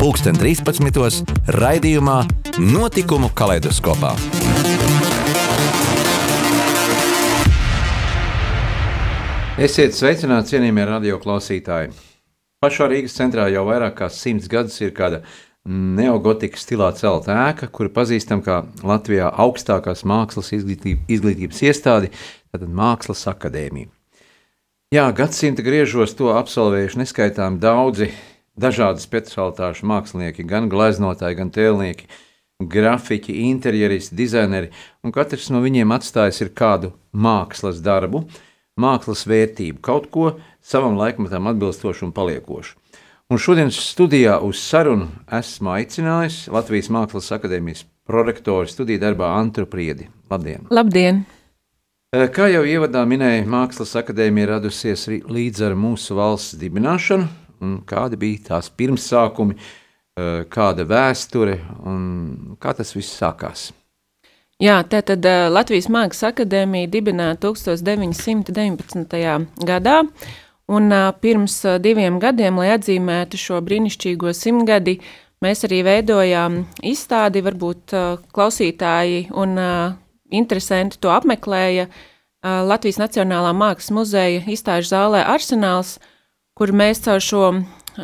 2013. raidījumā Notikumu kaleidoskopā. Esiet sveicināti, cienījamie radioklausītāji! Pašā Rīgas centrā jau vairāk kā simts gadus ir kāda neogotikas stilā celta ēka, kuru pazīstam kā Latvijā augstākās mākslas izglītības iestādi, tātad Mākslas akadēmija. Jā, gadsimta griežos to absolvējuši neskaitām daudzi dažādu specialitāšu mākslinieki, gan gleznotāji, gan tēlnieki, grafiķi, interjeristi, dizaineri, un katrs no viņiem atstājis kādu mākslas darbu, mākslas vērtību, kaut ko savam laikmetam atbilstošu un paliekošu. Un šodienas studijā uz sarunu esmu aicinājis Latvijas Mākslas akadēmijas prorektoru studiju darbā Antru Priedi. Labdien! Labdien! Kā jau ievadā minēja, Mākslas akadēmija radusies līdz ar mūsu valsts dibināšanu, kādi bija tās pirmsākumi, eh, kāda vēsture un kā tas viss sākās. Jā, tātad eh, Latvijas Mākslas akadēmija dibināta 1919. gadā, un eh, pirms diviem gadiem, lai atzīmētu šo brīnišķīgo simtgadi, mēs arī veidojām izstādi, varbūt klausītāji un interesanti to apmeklēja Latvijas Nacionālā Mākslas muzeja izstāžu zālē Arsenāls, kur mēs caur šo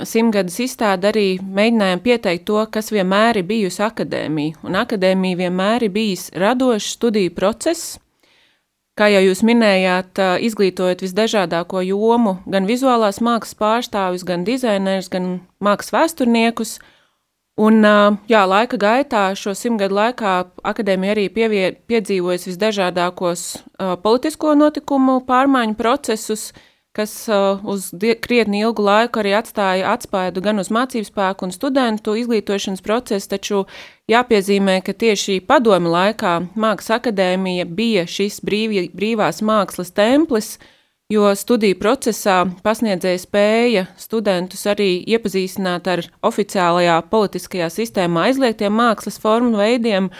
simtgadus izstādi arī mēģinājām pieteikt to, kas vienmēr ir bijusi akadēmija. Un akadēmija vienmēr ir bijis radošs studiju process, kā jau jūs minējāt, izglītojot visdažādāko jomu, gan vizuālās mākslas pārstāvis, gan dizainerus, gan mākslas vēsturniekus. Un, jā, laika gaitā, šo simtgadu laikā, akadēmija arī pievie, piedzīvojas visdažādākos politisko notikumu pārmaiņu procesus, uh, kas uh, uz krietni ilgu laiku arī atstāja atspēdu gan uz mācību spēku un studentu izglītošanas procesu, taču jāpiezīmē, ka tieši padomi laikā Mākslas akadēmija bija šis brīvi, brīvās mākslas templis, jo studiju procesā pasniedzēja spēja studentus arī iepazīstināt ar oficiālajā politiskajā sistēmā aizliegtiem mākslas formu veidiem,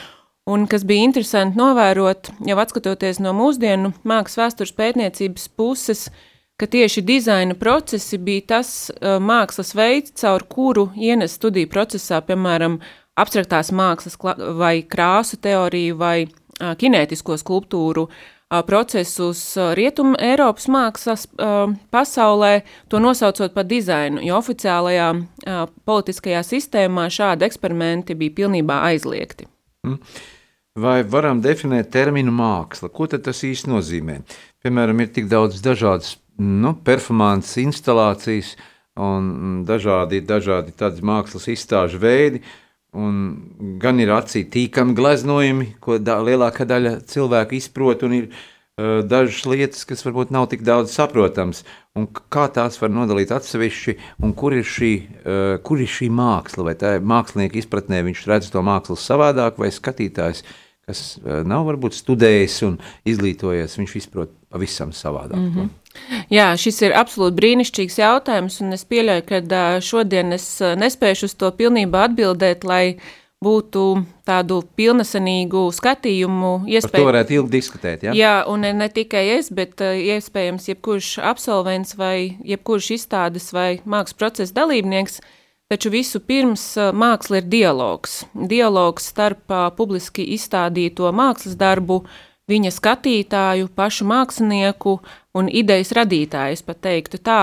Un kas bija interesanti novērot, jau atskatoties no mūsdienu mākslas vēstures pētniecības puses, uh, ka tieši dizaina procesi bija tas uh, mākslas veids, caur kuru ienes studiju procesā, piemēram, abstraktās mākslas vai krāsu teoriju vai uh, kinētisko skulptūru uh, procesus Rietum Eiropas mākslas pasaulē, to nosaucot par dizainu, jo oficiālajā politiskajā sistēmā šādi eksperimenti bija pilnībā aizliegti. Mm. Vai varam definēt terminu māksla? Ko tas īsti nozīmē? Piemēram, ir tik daudz dažādas nu, performances, instalācijas un dažādi, dažādi tādi mākslas izstāžu veidi. Un gan ir acī tīkami gleznojumi, ko da, lielākā daļa cilvēku izprot, un ir uh, dažas lietas, kas varbūt nav tik daudz saprotamas. Un kā tās var nodalīt atsevišķi, un kur ir šī, uh, kur ir šī māksla? Vai tā ir mākslinieka izpratnē, viņš redz to mākslu savādāk, vai skatītājs, kas uh, nav varbūt studējis un izglītojies, viņš izprot pavisam savādāk. Mm -hmm. Jā, šis ir absolūti brīnišķīgs jautājums, un es pieļauju, ka šodien es nespēšu uz to pilnībā atbildēt, lai būtu tādu pilnesenīgu skatījumu. Iespēj... Par to varētu ilgi diskutēt, jā? Jā, un ne tikai es, bet iespējams jebkurš absolvents vai jebkurš izstādes vai mākslas procesa dalībnieks, taču visu pirms māksla ir dialogs. Dialogs starp publiski izstādīto mākslas darbu, viņa skatītāju, pašu mākslinieku un idejas radītājs, pat teiktu tā.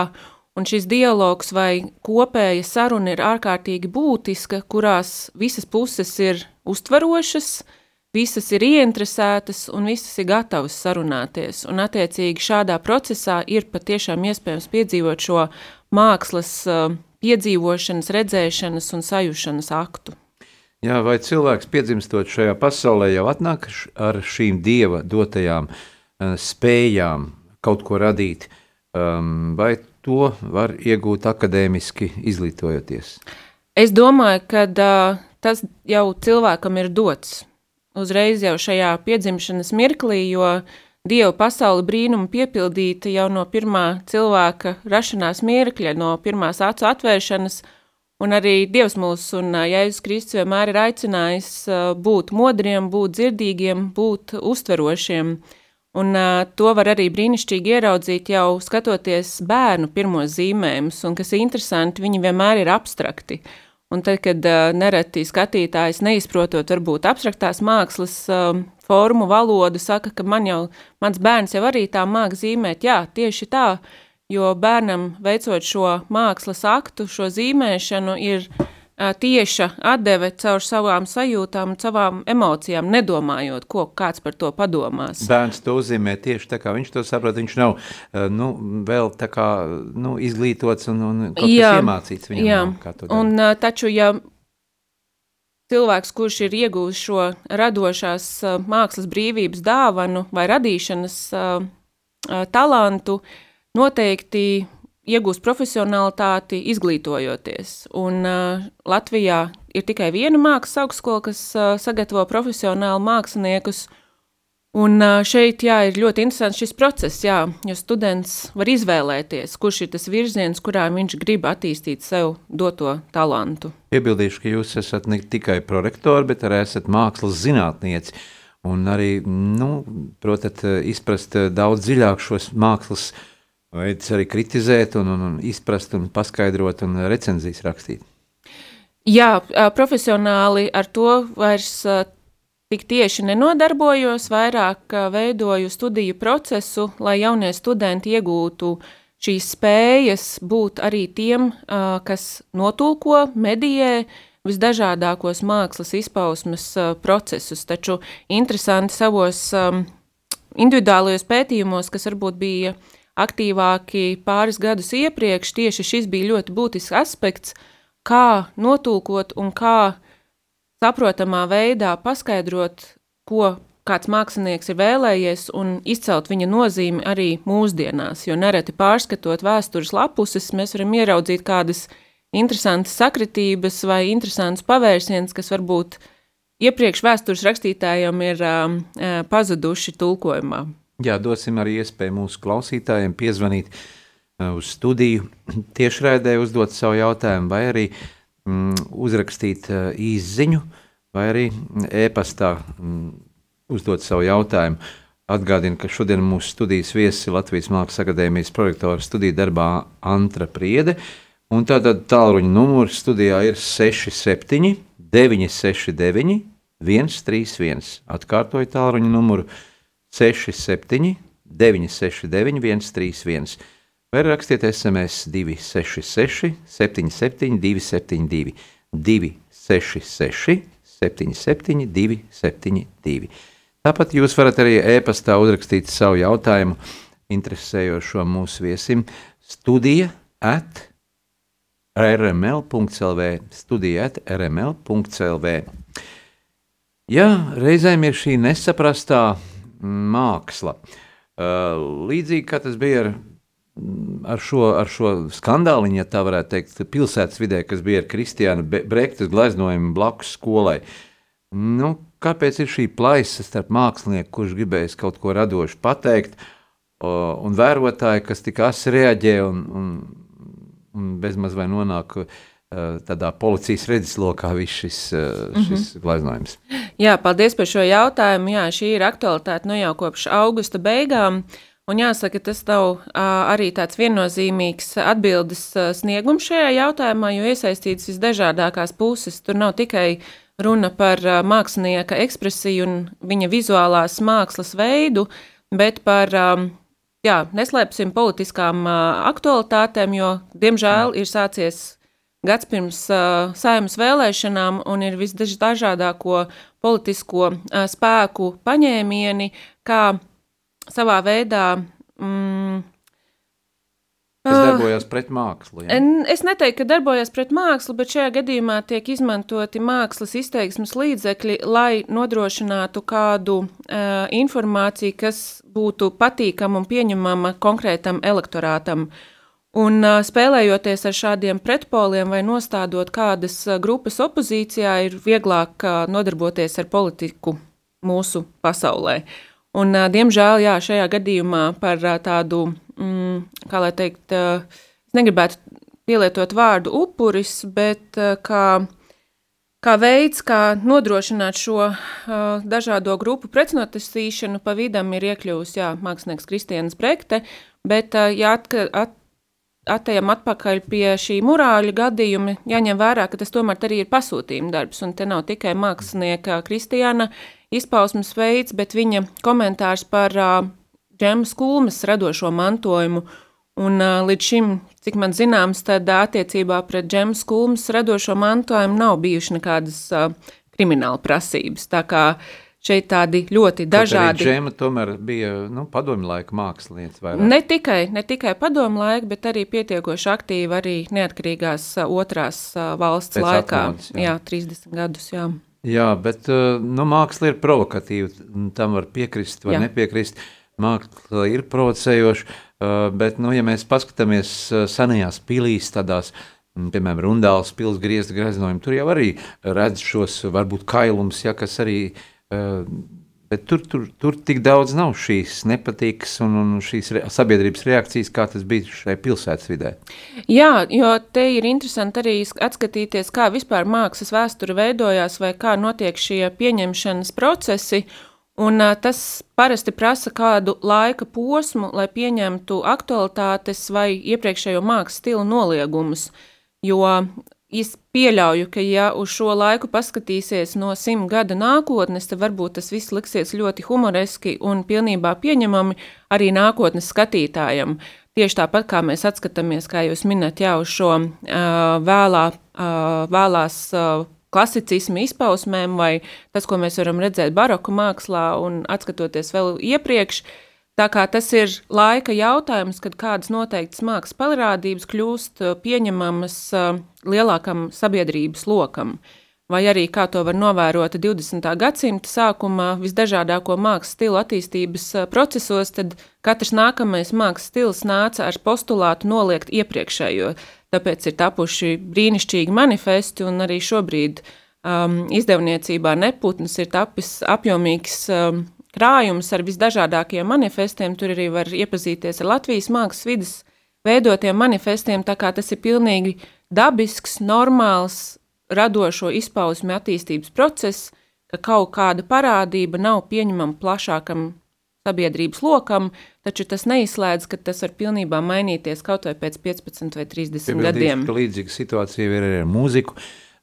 Un šis dialogs vai kopēja saruna ir ārkārtīgi būtiska, kurās visas puses ir uztverošas, visas ir ieinteresētas un visas ir gatavas sarunāties. Un attiecīgi šādā procesā ir patiešām iespējams piedzīvot šo mākslas piedzīvošanas, redzēšanas un sajušanas aktu. Jā, vai cilvēks piedzimstot šajā pasaulē jau atnāk ar šīm dieva dotajām uh, spējām kaut ko radīt, um, vai to var iegūt akadēmiski izglītojoties? Es domāju, ka tas jau cilvēkam ir dots. uzreiz jau šajā piedzimšanas mirklī, jo Dieva pasauli brīnumu piepildīta jau no pirmā cilvēka rašanās mirkļa, no pirmās acu atvēršanas, un arī Dievs mūs un Jēzus Kristus vienmēr ir aicinājis būt modriem, būt dzirdīgiem, būt uztverošiem. Un to var arī brīnišķīgi ieraudzīt jau skatoties bērnu pirmos zīmējumus, un kas ir interesanti, viņi vienmēr ir abstrakti. Un tad, kad nereti skatītājs neizprotot varbūt abstraktās mākslas formu, valodu, saka, ka man jau, mans bērns jau arī tā māk zīmēt, jā, tieši tā, jo bērnam veicot šo mākslas aktu, šo zīmēšanu ir tieša atdeve caur savām sajūtām, savām emocijām, nedomājot, ko kāds par to padomās. Bērns to uzzīmē tieši tā, kā viņš to saprot. Viņš nav nu, vēl tā kā nu, izglītots un, un kaut jā, kas iemācīts viņam. Jā, nav, un taču, ja cilvēks, kurš ir ieguvis šo radošās mākslas brīvības dāvanu vai radīšanas talantu, noteikti iegūst profesionālitāti, izglītojoties. Un uh, Latvijā ir tikai viena mākslas augstskola, kas uh, sagatavo profesionālu māksliniekus. Un uh, šeit jā, ir ļoti interesants šis process, jā, jo students var izvēlēties, kurš ir tas virziens, kurā viņš grib attīstīt sev doto talantu. Iebildīšu, ka jūs esat ne tikai prorektori, bet arī esat mākslas zinātnieci. Un arī, nu, protat, izprast daudz dziļāk šos mākslas uh, veidus arī kritizēt, un, un, un izprast, un paskaidrot, un recenzijas rakstīt. Jā, profesionāli ar to vairs tik tieši nenodarbojos, vairāk veidoju studiju procesu, lai jaunie studenti iegūtu šīs spējas būt arī tiem, kas notulko, medijē, visdažādākos mākslas izpausmes procesus. Taču interesanti savos individuālajos pētījumos, kas varbūt bija uh, aktīvāki pāris gadus iepriekš, tieši šis bija ļoti būtisks aspekts, kā notulkot un kā saprotamā veidā paskaidrot, ko kāds mākslinieks ir vēlējies un izcelt viņa nozīmi arī mūsdienās, jo nereti pārskatot vēstures lapuses, mēs varam ieraudzīt kādas interesantas sakritības vai interesantas pavērsiens, kas varbūt iepriekš vēstures rakstītājiem ir uh, pazuduši tulkojumā. Jā, dosim arī iespēju mūsu klausītājiem piezvanīt uh, uz studiju, tiešraidē uzdot savu jautājumu, vai arī mm, uzrakstīt uh, īsziņu, vai arī e-pastā mm, uzdot savu jautājumu. Atgādinu, ka šodien mūsu studijas viesis ir Latvijas Mākslas akadēmijas projektora studiju darbā Antra Priede, un tātad tālruņa numurs studijā ir 67 969 131. Atkārtoju tālruņa numuru 67 67, 969, 131, vai rakstiet SMS 266, 77, 272, 266, 77, 272. Tāpat jūs varat arī e-pastā uzrakstīt savu jautājumu interesējošo mūsu viesim studija at rml.lv, studija at rml.lv. Ja reizēm ir šī nesaprastā māksla. Līdzīgi kā tas bija ar, ar, šo, ar šo skandālu, ja tā varētu teikt, pilsētas vidē, kas bija ar Kristiānu Brektas gleznojumu blakus skolai. Nu, kāpēc ir šī plaisa starp mākslinieku, kurš gribējis kaut ko radošu pateikt, un vērotāji, kas tik asi reaģē un, un, un bezmaz vai nonāk uh, tādā policijas redzeslokā viss šis, eh, šis mm -hmm. gleznojums. Jā, paldies par šo jautājumu. Jā, šī ir aktualitāte nu jau kopš augusta beigām. Un jāsaka, tas nav arī tāds viennozīmīgs atbildes sniegums šajā jautājumā, jo iesaistītas visdažādākās puses. Tur nav tikai runa par mākslinieka ekspresiju un viņa vizuālās mākslas veidu, bet par jā, neslēpsim politiskām aktualitātēm, jo, diemžēl, ir sācies gads pirms uh, saimas vēlēšanām un ir visdažādāko politisko uh, spēku paņēmieni, kā savā veidā. Mm, Tas darbojas pret mākslu. Ja? Es neteiktu, ka darbojas pret mākslu, bet šajā gadījumā tiek izmantoti mākslas izteiksmes līdzekļi, lai nodrošinātu kādu uh, informāciju, kas būtu patīkama un pieņemama konkrētam elektorātam. Uh, Un spēlējoties ar šādiem pretpoliem vai nostādot kādas grupas opozīcijā, ir vieglāk nodarboties ar politiku mūsu pasaulē. Un, diemžēl, jā, šajā gadījumā par tādu, mm, kā lai teikt, es negribētu pielietot vārdu upuris, bet kā, kā veids, kā nodrošināt šo dažādo grupu pretnotisīšanu, pa vidam ir iekļuvusi, jā, mākslinieks Kristiāns Brekte, bet, ja atka, at, atejam atpakaļ pie šī murāļa gadījuma, jāņem vērā, ka tas tomēr arī ir pasūtījuma darbs, un te nav tikai mākslinieka Kristiāna izpausmes veids, bet viņa komentārs par uh, džemas kulmes radošo mantojumu. Un, uh, līdz šim, cik man zināms, tad uh, attiecībā pret džemas kulmes radošo mantojumu nav bijušas nekādas uh, krimināla prasības. Tā kā šeit tādi ļoti dažādi. Džema tomēr bija nu, padomju laika mākslinieca. Vairāk. Ne tikai, ne tikai padomju laika, bet arī pietiekoši aktīva arī neatkarīgās otrās valsts Pēc laikā. Atmodas, jā. jā, 30 gadus. Jā. Jā, bet nu, māksla ir provokatīva. Tam var piekrist, var Jā. nepiekrist. Māksla ir provocējoša, bet, nu, ja mēs paskatāmies senajās pilīs, tādās, piemēram, Rundāls pilsētas griezta greznojumi, tur jau arī redz šos varbūt kailumus, ja, kas arī Bet tur, tur, tur tik daudz nav šīs nepatīkas un, un šīs re, sabiedrības reakcijas, kā tas bija šajā pilsētas vidē. Jā, jo te ir interesanti arī atskatīties, kā vispār mākslas vēsture veidojās vai kā notiek šie pieņemšanas procesi. Un, uh, tas parasti prasa kādu laika posmu, lai pieņemtu aktualitātes vai iepriekšējo mākslas stilu noliegumus. Jo Es pieļauju, ka, ja uz šo laiku paskatīsies no simt gada nākotnes, tad varbūt tas viss liksies ļoti humoreski un pilnībā pieņemami arī nākotnes skatītājam. Tieši tāpat kā mēs atskatāmies, kā jūs minat, jau uz šo uh, vēlā, uh, vēlās uh, klasicismu izpausmēm, vai tas, ko mēs varam redzēt baroku mākslā, un atskatoties vēl iepriekš, uh, Tā kā tas ir laika jautājums, kad kādas noteiktas mākslas parādības kļūst uh, pieņemamas uh, lielākam sabiedrības lokam, vai arī, kā to var novērot 20. gadsimta sākumā, visdažādāko mākslas stilu attīstības uh, procesos, tad katrs nākamais mākslas stils nāca ar postulātu noliegt iepriekšējo. Tāpēc ir tapuši brīnišķīgi manifesti, un arī šobrīd um, izdevniecībā Neputns ir tapis apjomīgs um, krājums ar visdažādākajiem manifestiem. Tur arī var iepazīties ar Latvijas mākslas vidas veidotiem manifestiem, tā kā tas ir pilnīgi dabisks, normāls, radošo izpausmi attīstības process, ka kaut kāda parādība nav pieņemama plašākam sabiedrības lokam, taču tas neizslēdz, ka tas var pilnībā mainīties kaut vai pēc 15 vai 30 Piebildīšu, gadiem. Līdzīga situācija ir arī ar mūziku,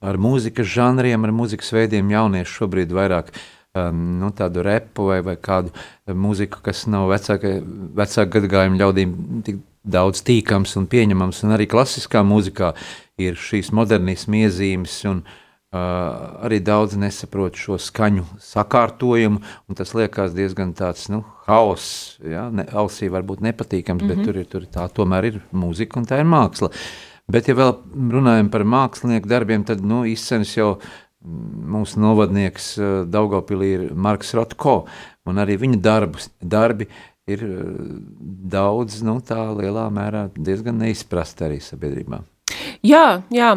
ar mūzikas žanriem, ar mūzikas veidiem jaunieši šobrīd vairāk uh, um, nu, tādu repu vai, vai kādu mūziku, kas nav vecāka, vecāka gadagājuma ļaudīm tik daudz tīkams un pieņemams. Un arī klasiskā mūzikā ir šīs modernismu iezīmes. Un, Uh, arī daudz nesaprot šo skaņu sakārtojumu, un tas liekas diezgan tāds nu, hauss. Ja? Ne, ausī varbūt nepatīkams, mm -hmm. bet mhm. tur ir, tur tā tomēr ir mūzika un tā ir māksla. Bet, ja vēl runājam par mākslinieku darbiem, tad nu, izcenis jau Mūsu novadnieks eh, Daugopilī ir Marks Rotko, un arī viņa darbus, darbi ir eh, daudz, nu tā lielā mērā diezgan neizprasti arī sabiedrībā. Jā, jā,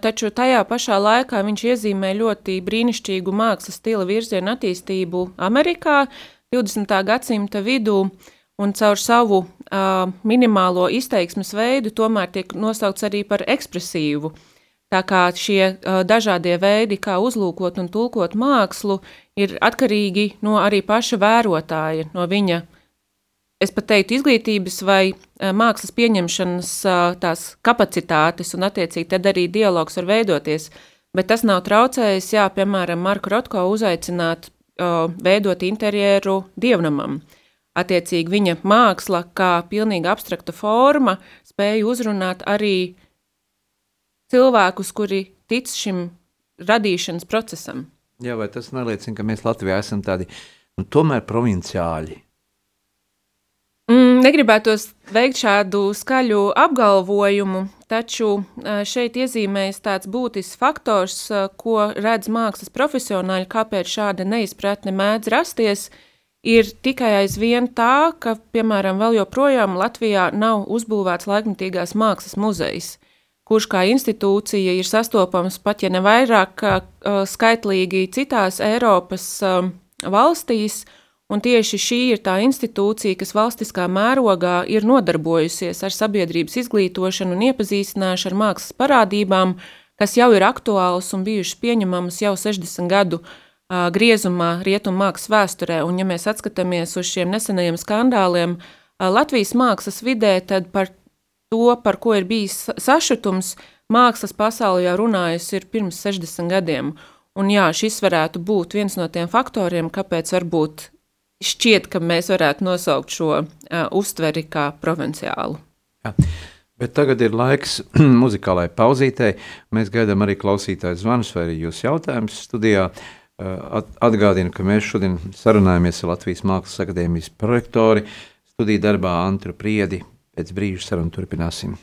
taču tajā pašā laikā viņš iezīmē ļoti brīnišķīgu mākslas stila virzienu attīstību Amerikā 20. gadsimta vidū, un caur savu uh, minimālo izteiksmes veidu tomēr tiek nosaukts arī par ekspresīvu uh, Tā kā šie uh, dažādie veidi, kā uzlūkot un tulkot mākslu, ir atkarīgi no arī paša vērotāja, no viņa, es pat teiktu, izglītības vai uh, mākslas pieņemšanas uh, tās kapacitātes, un attiecīgi tad arī dialogs var veidoties. Bet tas nav traucējis, jā, piemēram, Marku Rotko uzaicināt veidot interjeru dievnamam. Attiecīgi viņa māksla, kā pilnīgi abstrakta forma, spēja uzrunāt arī cilvēkus, kuri tic šim radīšanas procesam. Jā, vai tas neliecina, ka mēs Latvijā esam tādi nu, tomēr provinciāļi? Mm, negribētos veikt šādu skaļu apgalvojumu, taču šeit iezīmējas tāds būtisks faktors, ko redz mākslas profesionāļi, kāpēc šāda neizpratne mēdz rasties, ir tikai aizvien tā, ka, piemēram, vēl joprojām Latvijā nav uzbūvēts laikmatīgās mākslas muzejs kurš kā institūcija ir sastopams pat ja ne vairāk skaitlīgi citās Eiropas valstīs. Un tieši šī ir tā institūcija, kas valstiskā mērogā ir nodarbojusies ar sabiedrības izglītošanu un iepazīstināšanu ar mākslas parādībām, kas jau ir aktuālas un bijušas pieņemamas jau 60 gadu griezumā rietumu mākslas vēsturē. Un, ja mēs atskatāmies uz šiem nesenajiem skandāliem Latvijas mākslas vidē, tad par to, par ko ir bijis sašutums, mākslas pasaule jau runājusi ir pirms 60 gadiem. Un jā, šis varētu būt viens no tiem faktoriem, kāpēc varbūt šķiet, ka mēs varētu nosaukt šo uh, uztveri kā provinciālu. Jā. Bet tagad ir laiks muzikālai pauzītei. Mēs gaidām arī klausītāju zvanus vai arī jūsu jautājumus studijā. Atgādinu, ka mēs šodien sarunājamies ar Latvijas Mākslas akadēmijas projektori studiju darbā Antru Priedi. Pēc brīža sarunu turpināsim.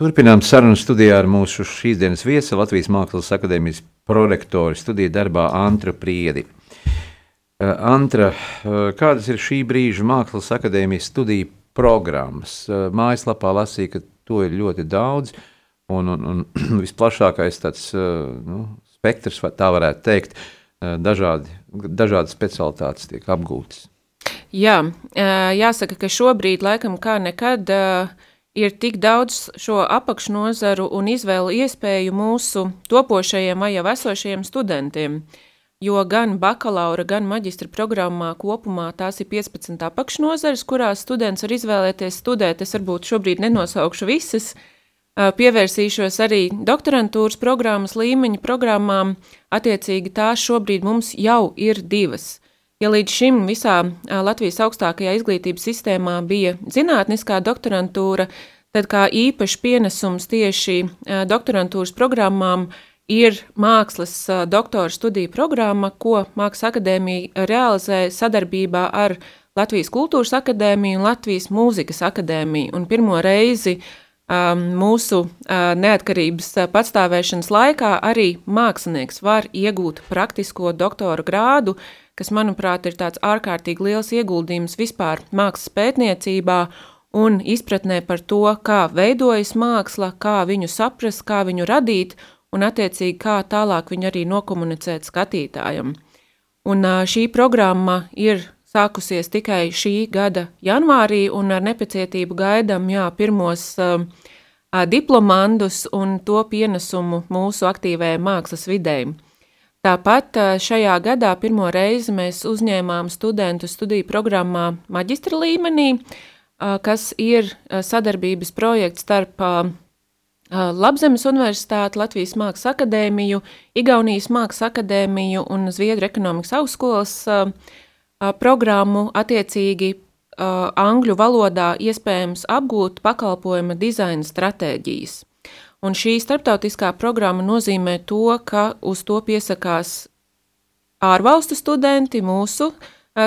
Turpinām sarunu studijā ar mūsu šīsdienas viesi Latvijas Mākslas akadēmijas prorektoru studiju darbā Antra Priedi. Uh, Antra, uh, kādas ir šī brīža Mākslas akadēmijas studiju programmas? Uh, mājaslapā lasīja, ka to ir ļoti daudz, un, un, un visplašākais tāds nu, spektrs, tā varētu teikt, dažādi, dažādas specialitātes tiek apgūtas. Jā, jāsaka, ka šobrīd laikam kā nekad uh, ir tik daudz šo apakšnozaru un izvēlu iespēju mūsu topošajiem vai jau esošajiem studentiem. Jo gan bakalaura, gan maģistra programmā kopumā tās ir 15 apakšnozares, kurās students var izvēlēties studēt. Es varbūt šobrīd nenosaukšu visas, pievērsīšos arī doktorantūras programmas līmeņa programmām. Attiecīgi tās šobrīd mums jau ir divas. Ja līdz šim visā Latvijas augstākajā izglītības sistēmā bija zinātniskā doktorantūra, tad kā īpašs pienesums tieši doktorantūras programmām ir mākslas doktora studiju programma, ko Mākslas akadēmija realizē sadarbībā ar Latvijas kultūras akadēmiju un Latvijas mūzikas akadēmiju. Un pirmo reizi mūsu neatkarības patstāvēšanas laikā arī mākslinieks var iegūt praktisko doktora grādu, kas, manuprāt, ir tāds ārkārtīgi liels ieguldījums vispār mākslas pētniecībā un izpratnē par to, kā veidojas māksla, kā viņu saprast, kā viņu radīt un, attiecīgi, kā tālāk viņu arī nokomunicēt skatītājam. Un šī programma ir sākusies tikai šī gada janvārī, un ar nepacietību gaidām pirmos uh, diplomandus un to pienesumu mūsu aktīvajai mākslas videi. Tāpat šajā gadā pirmo reizi mēs uzņēmām studentu studiju programmā maģistra līmenī, kas ir sadarbības projekts starp Labzemes Universitāti, Latvijas Mākslas akadēmiju, Igaunijas Mākslas akadēmiju un Zviedru ekonomikas augstskolas programmu attiecīgi angļu valodā iespējams apgūt pakalpojuma dizaina stratēģijas. Un šī starptautiskā programma nozīmē to, ka uz to piesakās ārvalstu studenti, mūsu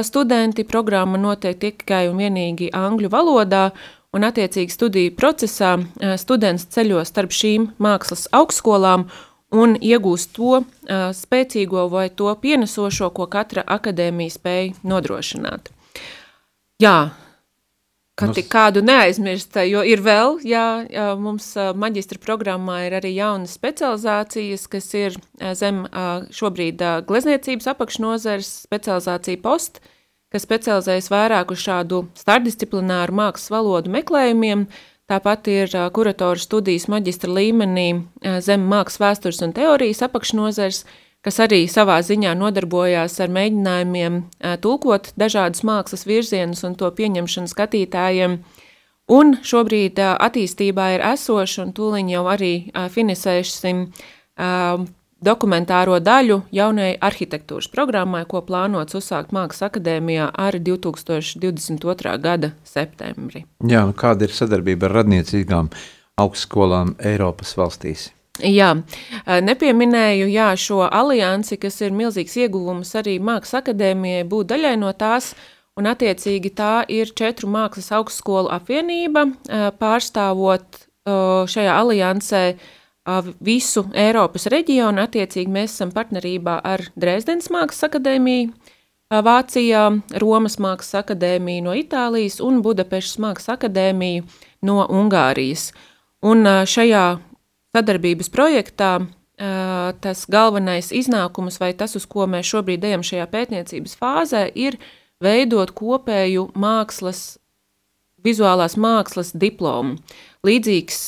studenti. Programma notiek tikai un vienīgi angļu valodā, un attiecīgi studiju procesā students ceļo starp šīm mākslas augstskolām un iegūst to spēcīgo vai to pienesošo, ko katra akadēmija spēj nodrošināt. Jā, Ka tik kādu neaizmirst, jo ir vēl, jā, jā mums maģistra programmā ir arī jaunas specializācijas, kas ir zem šobrīd glezniecības apakšnozares specializācija post, kas specializējas vairāk uz šādu starpdisciplināru mākslas valodu meklējumiem, tāpat ir kuratoru studijas maģistra līmenī zem mākslas vēstures un teorijas apakšnozares, kas arī savā ziņā nodarbojās ar mēģinājumiem tulkot dažādas mākslas virzienus un to pieņemšanu skatītājiem. Un šobrīd attīstībā ir esoša, un tūlīt jau arī finisēsim dokumentāro daļu jaunai arhitektūras programmai, ko plānots uzsākt Mākslas akadēmijā ar 2022. gada septembri. Jā, nu kāda ir sadarbība ar radniecīgām augstskolām Eiropas valstīs? Jā, nepieminēju jā, šo aliansi, kas ir milzīgs ieguvums arī Mākslas akadēmijai būt daļai no tās, un attiecīgi tā ir četru mākslas augstskolu apvienība, pārstāvot šajā aliansē visu Eiropas reģionu. Attiecīgi mēs esam partnerībā ar Dresdens Mākslas akadēmiju, Vācijā, Romas Mākslas akadēmiju no Itālijas un Budapešas Mākslas akadēmiju no Ungārijas. Un šajā sadarbības projektā tas galvenais iznākums, vai tas, uz ko mēs šobrīd ejam šajā pētniecības fāzē, ir veidot kopēju mākslas, vizuālās mākslas diplomu. Līdzīgs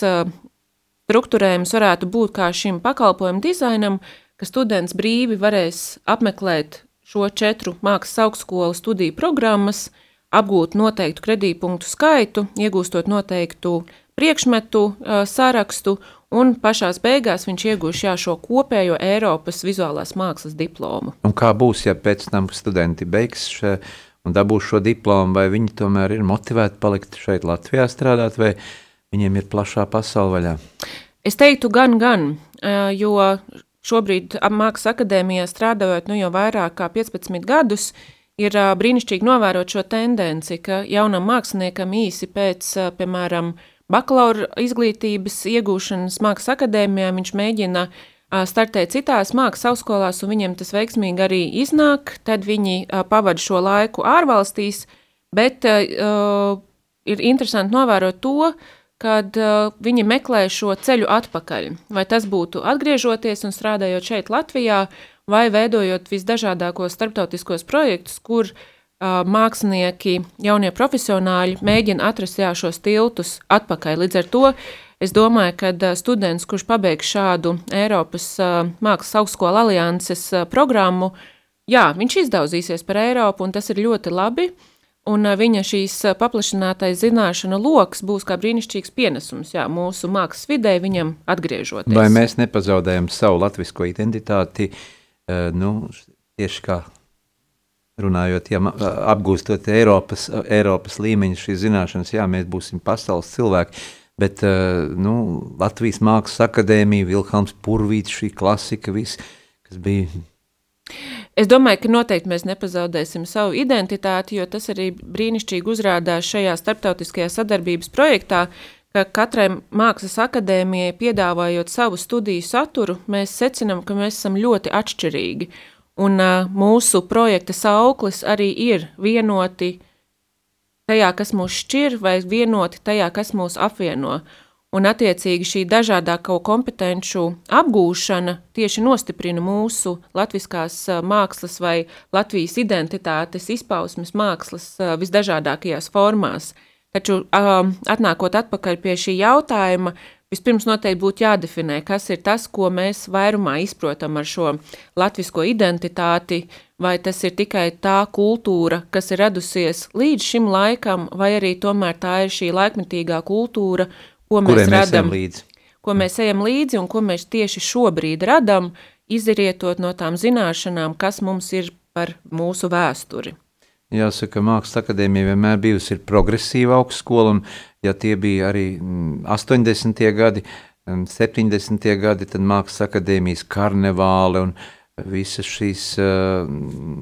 struktūrējums varētu būt kā šim pakalpojumu dizainam, ka students brīvi varēs apmeklēt šo četru mākslas augstskolu studiju programmas, apgūt noteiktu kredītpunktu skaitu, iegūstot noteiktu priekšmetu uh, sarakstu un pašās beigās viņš iegūs jā, šo kopējo Eiropas vizuālās mākslas diplomu. Un kā būs, ja pēc tam studenti beigs še, un dabūs šo diplomu, vai viņi tomēr ir motivēti palikt šeit Latvijā strādāt, vai viņiem ir plašā pasaule vaļā? Es teiktu gan, gan, jo šobrīd Mākslas akadēmijā strādājot nu jau vairāk kā 15 gadus, ir brīnišķīgi novērot šo tendenci, ka jaunam māksliniekam īsi pēc, piemēram, bakalaura izglītības iegūšanas mākslas akadēmijā viņš mēģina startēt citās mākslas augstskolās, un viņiem tas veiksmīgi arī iznāk. Tad viņi pavada šo laiku ārvalstīs, bet uh, ir interesanti novērot to, kad uh, viņi meklē šo ceļu atpakaļ. Vai tas būtu atgriežoties un strādājot šeit Latvijā, vai veidojot visdažādākos starptautiskos projektus, kur mākslinieki, jaunie profesionāļi mēģina atrast jā, šos tiltus atpakaļ. Līdz ar to es domāju, ka students, kurš pabeigs šādu Eiropas Mākslas augstskola alianses programmu, jā, viņš izdauzīsies par Eiropu, un tas ir ļoti labi. Un viņa šīs paplašinātais zināšanu lokus būs kā brīnišķīgs pienesums jā, mūsu mākslas vidē, viņam atgriežoties. Vai mēs nepazaudējam savu latviešu identitāti, nu, tieši kā runājot, ja apgūstot Eiropas, Eiropas līmeņa šīs zināšanas, jā, mēs būsim pasaules cilvēki, bet nu, Latvijas Mākslas akadēmija, Vilhelms Purvīts, šī klasika, viss, kas bija. Es domāju, ka noteikti mēs nepazaudēsim savu identitāti, jo tas arī brīnišķīgi uzrādās šajā starptautiskajā sadarbības projektā, ka katrai mākslas akadēmijai piedāvājot savu studiju saturu, mēs secinām, ka mēs esam ļoti atšķirīgi. Un uh, mūsu projekta sauklis arī ir vienoti tajā, kas mūs šķir, vai vienoti tajā, kas mūs apvieno. Un, attiecīgi, šī dažādāko kompetenci apgūšana tieši nostiprina mūsu latviskās mākslas vai Latvijas identitātes izpausmes mākslas visdažādākajās formās. Taču, atnākot atpakaļ pie šī jautājuma, Vispirms noteikti būtu jādefinē, kas ir tas, ko mēs vairumā izprotam ar šo latvisko identitāti, vai tas ir tikai tā kultūra, kas ir radusies līdz šim laikam, vai arī tomēr tā ir šī laikmetīgā kultūra, ko mēs Kuriem radam, līdzi? ko mēs ejam līdzi un ko mēs tieši šobrīd radam, izrietot no tām zināšanām, kas mums ir par mūsu vēsturi. Jāsaka, Mākslas akadēmija vienmēr bijusi progresīva augstskola, un ja tie bija arī 80. Mm, gadi, 70. Mm, gadi, tad Mākslas akadēmijas karnevāli un visas šīs,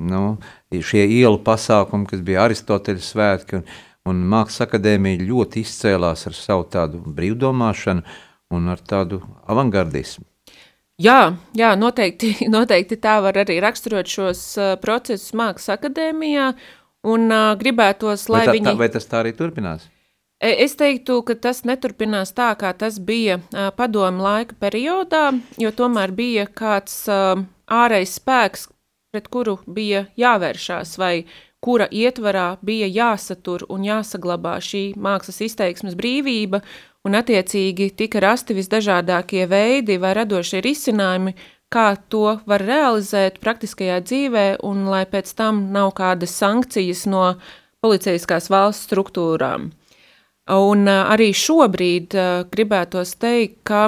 nu, šie ielu pasākumi, kas bija Aristoteļa svētki, un, un Mākslas akadēmija ļoti izcēlās ar savu tādu brīvdomāšanu un ar tādu avangardismu. Jā, jā noteikti, noteikti tā var arī raksturot šos uh, procesus Mākslas akadēmijā. Un uh, gribētos, lai vai tā, viņi. Tā, vai tas tā arī turpinās? E, es teiktu, ka tas neturpinās tā, kā tas bija uh, padomu laika periodā, jo tomēr bija kāds uh, ārējs spēks, pret kuru bija jāvēršās, vai kura ietvarā bija jāsatur un jāsaglabā šī mākslas izteiksmes brīvība, un attiecīgi tika rasti visdažādākie veidi vai radošie risinājumi, kā to var realizēt praktiskajā dzīvē, un lai pēc tam nav kādas sankcijas no policijaskās valsts struktūrām. Un arī šobrīd gribētos teikt, ka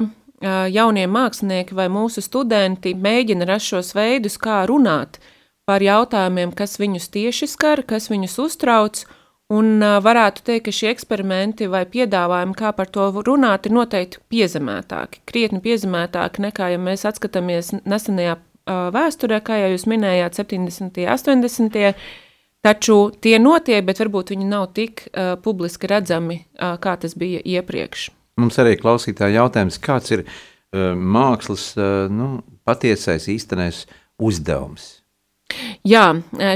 jaunie mākslinieki vai mūsu studenti mēģina rast šos veidus, kā runāt par jautājumiem, kas viņus tieši skar, kas viņus uztrauc, Un uh, varētu teikt, ka šie eksperimenti vai piedāvājumi, kā par to runāt, ir noteikti piezemētāki, krietni piezemētāki nekā, ja mēs atskatāmies nesenajā uh, vēsturē, kā jau jūs minējāt, 70. un 80. Taču tie notiek, bet varbūt viņi nav tik uh, publiski redzami, uh, kā tas bija iepriekš. Mums arī klausītāji jautājums, kāds ir uh, mākslas uh, nu, patiesais īstenais uzdevums? Jā,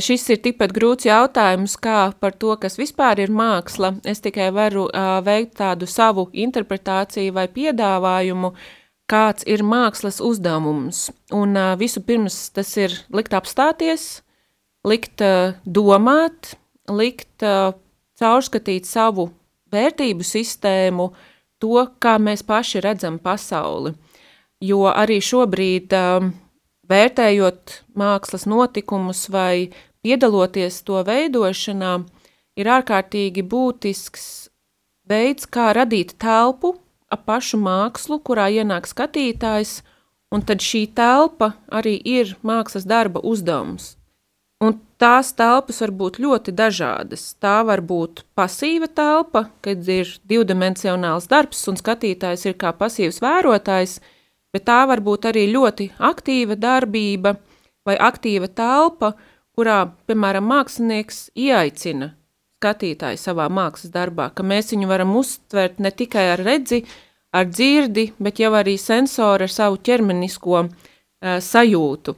šis ir tikpat grūts jautājums, kā par to, kas vispār ir māksla. Es tikai varu uh, veikt tādu savu interpretāciju vai piedāvājumu, kāds ir mākslas uzdevums. Un uh, visu pirms tas ir likt apstāties, likt uh, domāt, likt uh, caurskatīt savu vērtību sistēmu, to, kā mēs paši redzam pasauli. Jo arī šobrīd uh, vērtējot mākslas notikumus vai piedaloties to veidošanā, ir ārkārtīgi būtisks veids, kā radīt telpu ap pašu mākslu, kurā ienāk skatītājs, un tad šī telpa arī ir mākslas darba uzdevums. Un tās telpas var būt ļoti dažādas. Tā var būt pasīva telpa, kad ir divdimensionāls darbs un skatītājs ir kā pasīvs vērotājs, bet tā var būt arī ļoti aktīva darbība vai aktīva telpa, kurā, piemēram, mākslinieks ieaicina skatītāju savā mākslas darbā, ka mēs viņu varam uztvert ne tikai ar redzi, ar dzirdi, bet jau arī sensoru ar savu ķermenisko uh, sajūtu.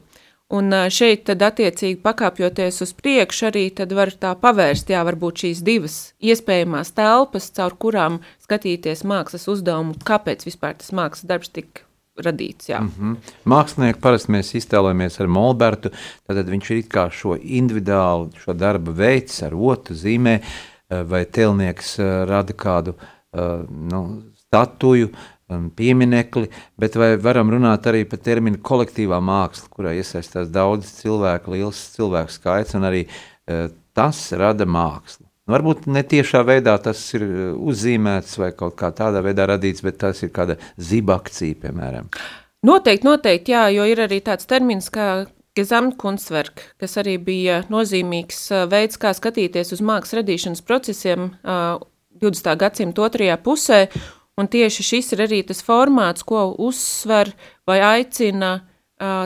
Un šeit tad attiecīgi pakāpjoties uz priekšu arī tad var tā pavērst, jā, varbūt šīs divas iespējamās telpas, caur kurām skatīties mākslas uzdevumu, kāpēc vispār tas mākslas darbs tik radīts. Jā. Mm -hmm. Mākslinieki parasti mēs iztēlojamies ar Molbertu, tad viņš ir kā šo individuālu šo darba veids ar otru zīmē, vai telnieks rada kādu nu, statuju, pieminekli, bet vai varam runāt arī par terminu kolektīvā māksla, kurā iesaistās daudz cilvēku, liels cilvēku skaits, un arī tas rada mākslu. Nu, varbūt ne tiešā veidā tas ir uzzīmēts vai kaut kā tādā veidā radīts, bet tas ir kāda zibakcija, piemēram. Noteikti, noteikti, jā, jo ir arī tāds termins kā Gesamtkunstwerk, kas arī bija nozīmīgs veids, kā skatīties uz mākslas radīšanas procesiem 20. gadsimta otrajā pusē, Un tieši šis ir arī tas formāts, ko uzsver vai aicina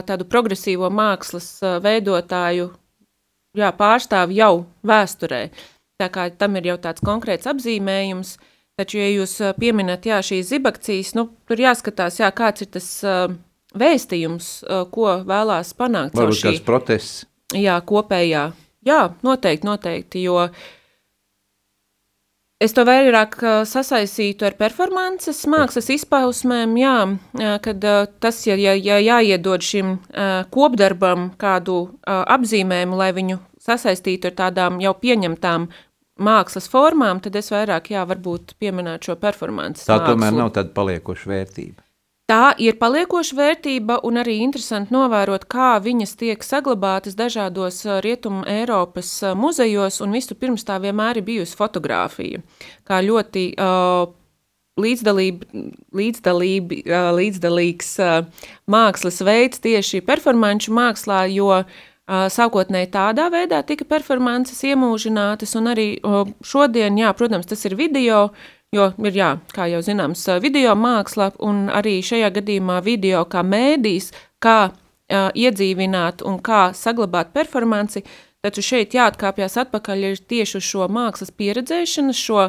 tādu progresīvo mākslas veidotāju jā, pārstāvi jau vēsturē. Tā kā tam ir jau tāds konkrēts apzīmējums, taču, ja jūs pieminat jā, šīs zibakcijas, nu, tur jāskatās, jā, kāds ir tas vēstījums, ko vēlās panākt. Varbūt šī, kāds protests. Jā, kopējā. Jā, noteikti, noteikti, jo uh, Es to vairāk sasaistītu ar performances, mākslas izpausmēm, jā, kad tas, ja, ja, ja jāiedod šim kopdarbam kādu apzīmējumu, lai viņu sasaistītu ar tādām jau pieņemtām mākslas formām, tad es vairāk, jā, varbūt pieminētu šo performances Tā mākslu. tomēr nav tāda paliekoša vērtība. Tā ir paliekoša vērtība un arī interesanti novērot, kā viņas tiek saglabātas dažādos rietumu Eiropas muzejos, un vispirms tā vienmēr ir bijusi fotografija, kā ļoti uh, līdzdalība, uh, līdzdalīgs uh, mākslas veids tieši performanču mākslā, jo uh, sākotnēji tādā veidā tika performances iemūžinātas, un arī uh, šodien, jā, protams, tas ir video, uh, Jo ir, jā, kā jau zināms, video māksla un arī šajā gadījumā video kā mēdīs, kā uh, iedzīvināt un kā saglabāt performanci, taču šeit jāatkāpjas atpakaļ ir tieši uz šo mākslas pieredzēšanu, šo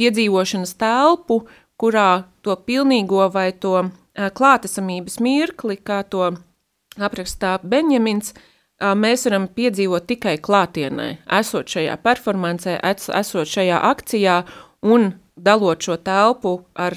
iedzīvošanas telpu, kurā to pilnīgo vai to uh, klātesamības mirkli, kā to aprakstā Benjamins, uh, mēs varam piedzīvot tikai klātienē, esot šajā performancē, esot šajā akcijā un dalot šo telpu ar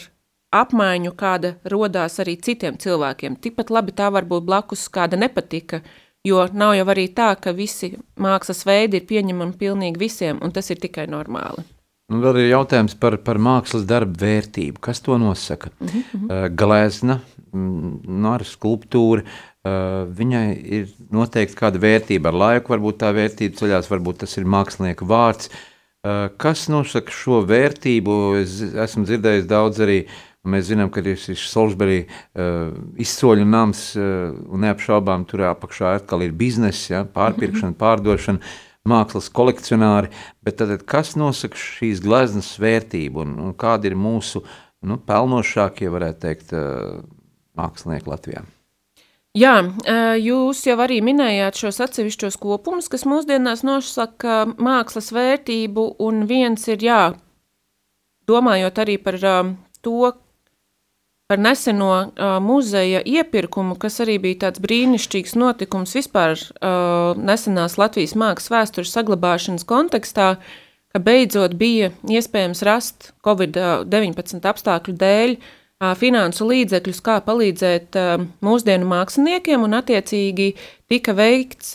apmaiņu, kāda rodās arī citiem cilvēkiem. Tikpat labi tā var būt blakus kāda nepatika, jo nav jau arī tā, ka visi mākslas veidi ir pieņemami pilnīgi visiem, un tas ir tikai normāli. Un vēl ir jautājums par, par mākslas darbu vērtību. Kas to nosaka? Mm -hmm. uh, glezna, nu, ar skulptūru, uh, viņai ir noteikti kāda vērtība. Ar laiku varbūt tā vērtība ceļās, varbūt tas ir mākslinieka vārds. Uh, Eh, kas nosaka šo vērtību? Es esmu dzirdējis daudz arī. Mēs zinām, ka ir šis Solsberī uh, izsoļu nams, uh, un neapšaubām tur apakšā atkal ir biznesa, ja, pārpirkšana, mhm. pārdošana, mākslas kolekcionāri. Bet tad, kas nosaka šīs gleznas vērtību un, un kādi ir mūsu nu, pelnošākie, varētu teikt, uh, mākslinieki Latvijā? Jā, jūs jau arī minējāt šos atsevišķos kopumus, kas mūsdienās nosaka mākslas vērtību, un viens ir, jā, domājot arī par to, par neseno muzeja iepirkumu, kas arī bija tāds brīnišķīgs notikums vispār nesenās Latvijas mākslas vēstures saglabāšanas kontekstā, ka beidzot bija iespējams rast Covid-19 apstākļu dēļ finansu līdzekļus, kā palīdzēt mūsdienu māksliniekiem, un attiecīgi tika veikts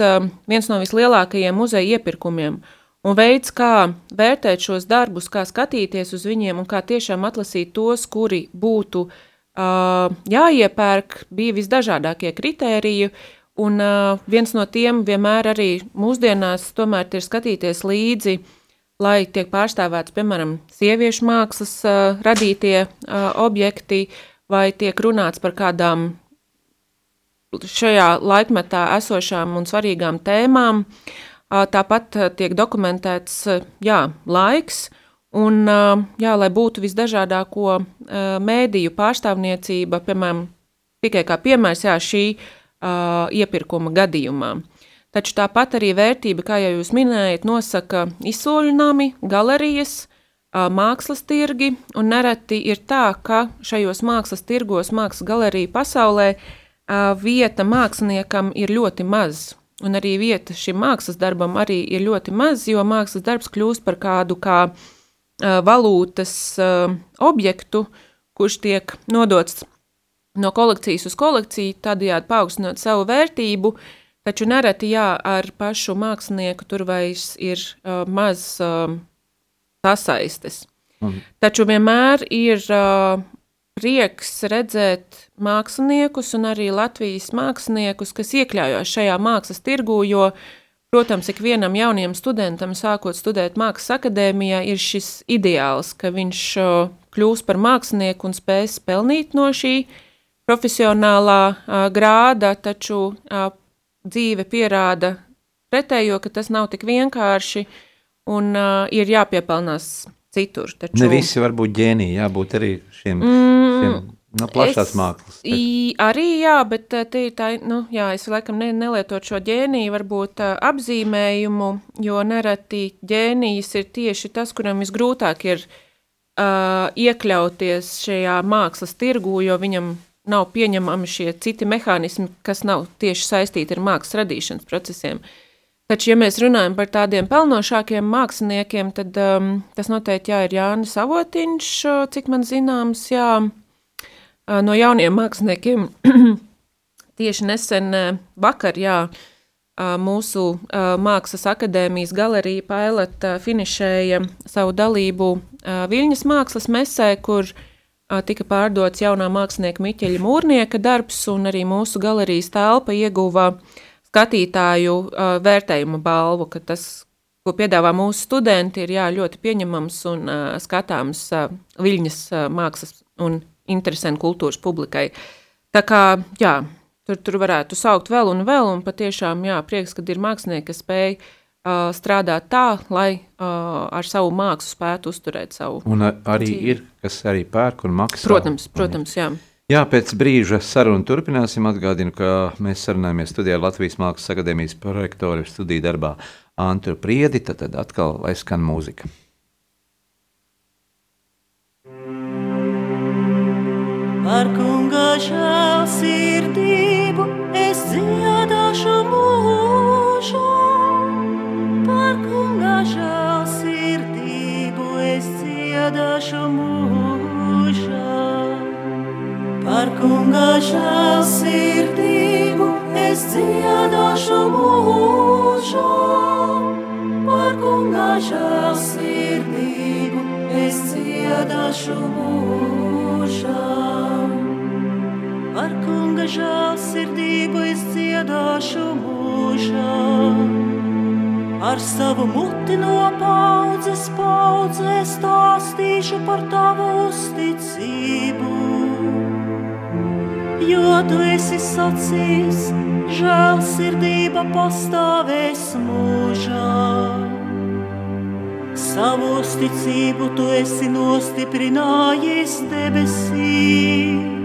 viens no vislielākajiem muzeja iepirkumiem. Un veids, kā vērtēt šos darbus, kā skatīties uz viņiem un kā tiešām atlasīt tos, kuri būtu uh, jāiepērk, bija visdažādākie kritēriji. Un uh, viens no tiem vienmēr arī mūsdienās tomēr ir skatīties līdzi uh, lai tiek pārstāvēts, piemēram, sieviešu mākslas uh, radītie uh, objekti, vai tiek runāts par kādām šajā laikmetā esošām un svarīgām tēmām. Uh, tāpat uh, tiek dokumentēts uh, jā, laiks, un uh, jā, lai būtu visdažādāko uh, mēdīju pārstāvniecība, piemēram, tikai kā piemērs jā, šī uh, iepirkuma gadījumā. Uh, Taču tāpat arī vērtība, kā jau jūs minējat, nosaka izsoļinājumi, galerijas, mākslas tirgi, un nereti ir tā, ka šajos mākslas tirgos, mākslas galeriju pasaulē vieta māksliniekam ir ļoti maz. Un arī vieta šim mākslas darbam arī ir ļoti maz, jo mākslas darbs kļūst par kādu kā valūtas objektu, kurš tiek nodots no kolekcijas uz kolekciju, tādējādi paaugstinot savu vērtību, taču nereti jā, ar pašu mākslinieku tur vairs ir uh, maz uh, sasaistes. Mm. Taču vienmēr ir uh, prieks redzēt māksliniekus un arī Latvijas māksliniekus, kas iekļaujās šajā mākslas tirgū, jo uh, Protams, ikvienam jaunam studentam, sākot studēt Mākslas akadēmijā, ir šis ideāls, ka viņš kļūs par mākslinieku un spēs pelnīt no šī profesionālā grāda, taču dzīve pierāda pretējo, ka tas nav tik vienkārši un ir jāpiepelnās citur. Taču... Ne visi var būt ģēniji, jābūt arī šiem, mm, šiem No plašās es, mākslas. I, arī jā, bet eh, te ir tā, nu, jā, es laikam ne, nelietot šo ģēniju, varbūt uh, apzīmējumu, jo nereti ģēnijas ir tieši tas, kuram visgrūtāk ir uh, iekļauties šajā mākslas tirgū, jo viņam nav pieņemami šie citi mehānismi, kas nav tieši saistīti ar mākslas radīšanas procesiem. Taču, ja mēs runājam par tādiem pelnošākiem māksliniekiem, tad um, tas noteikti jā, ir Jānis Avotiņš, cik man zināms, jā, no jauniem māksliniekiem. Tieši nesen vakar, jā, mūsu Mākslas akadēmijas galerija Pailata finišēja savu dalību Viļņas mākslas mesē, kur tika pārdots jaunā mākslinieka Miķeļa Mūrnieka darbs, un arī mūsu galerijas telpa ieguva skatītāju vērtējumu balvu, ka tas, ko piedāvā mūsu studenti, ir jā, ļoti pieņemams un skatāms Viļņas mākslas un interesanti kultūras publikai. Tā kā, jā, tur, tur varētu saukt vēl un vēl, un patiešām, jā, prieks, kad ir mākslinieki, kas spēj uh, strādāt tā, lai uh, ar savu mākslu spētu uzturēt savu Un ar, arī dzīvi. ir, kas arī pērk un maksā. Protams, protams, jā. Jā, pēc brīža sarunu turpināsim. Atgādinu, ka mēs sarunājamies studijā Latvijas Mākslas akadēmijas prorektoru studiju darbā Antru Priedi, tad, tad atkal lai skan mūzika. Par kunga žēlsirdību es dziedāšu mūžu. Par kunga žēlsirdību es dziedāšu mūžu. Par kunga žēlsirdību es dziedāšu mūžu. Par kunga žēlsirdību es dziedāšu mūžu. Par kunga žēlsirdību es dziedāšu mūžā. Ar savu muti no paudzes paudzē stāstīšu par tavu uzticību. Jo tu esi sacījis, žēlsirdība pastāvēs mūžā. Savu uzticību tu esi nostiprinājis debesīs.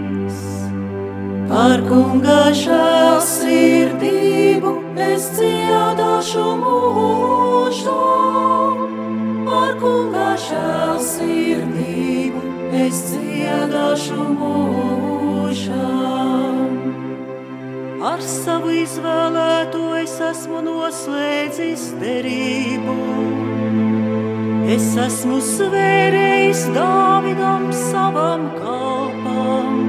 Par kunga žēlsirdību es dziedāšu mūžu. Par kunga žēlsirdību es dziedāšu mūžā. Ar savu izvēlēto es esmu noslēdzis derību. Es esmu svērējis Dāvidam savam kalpam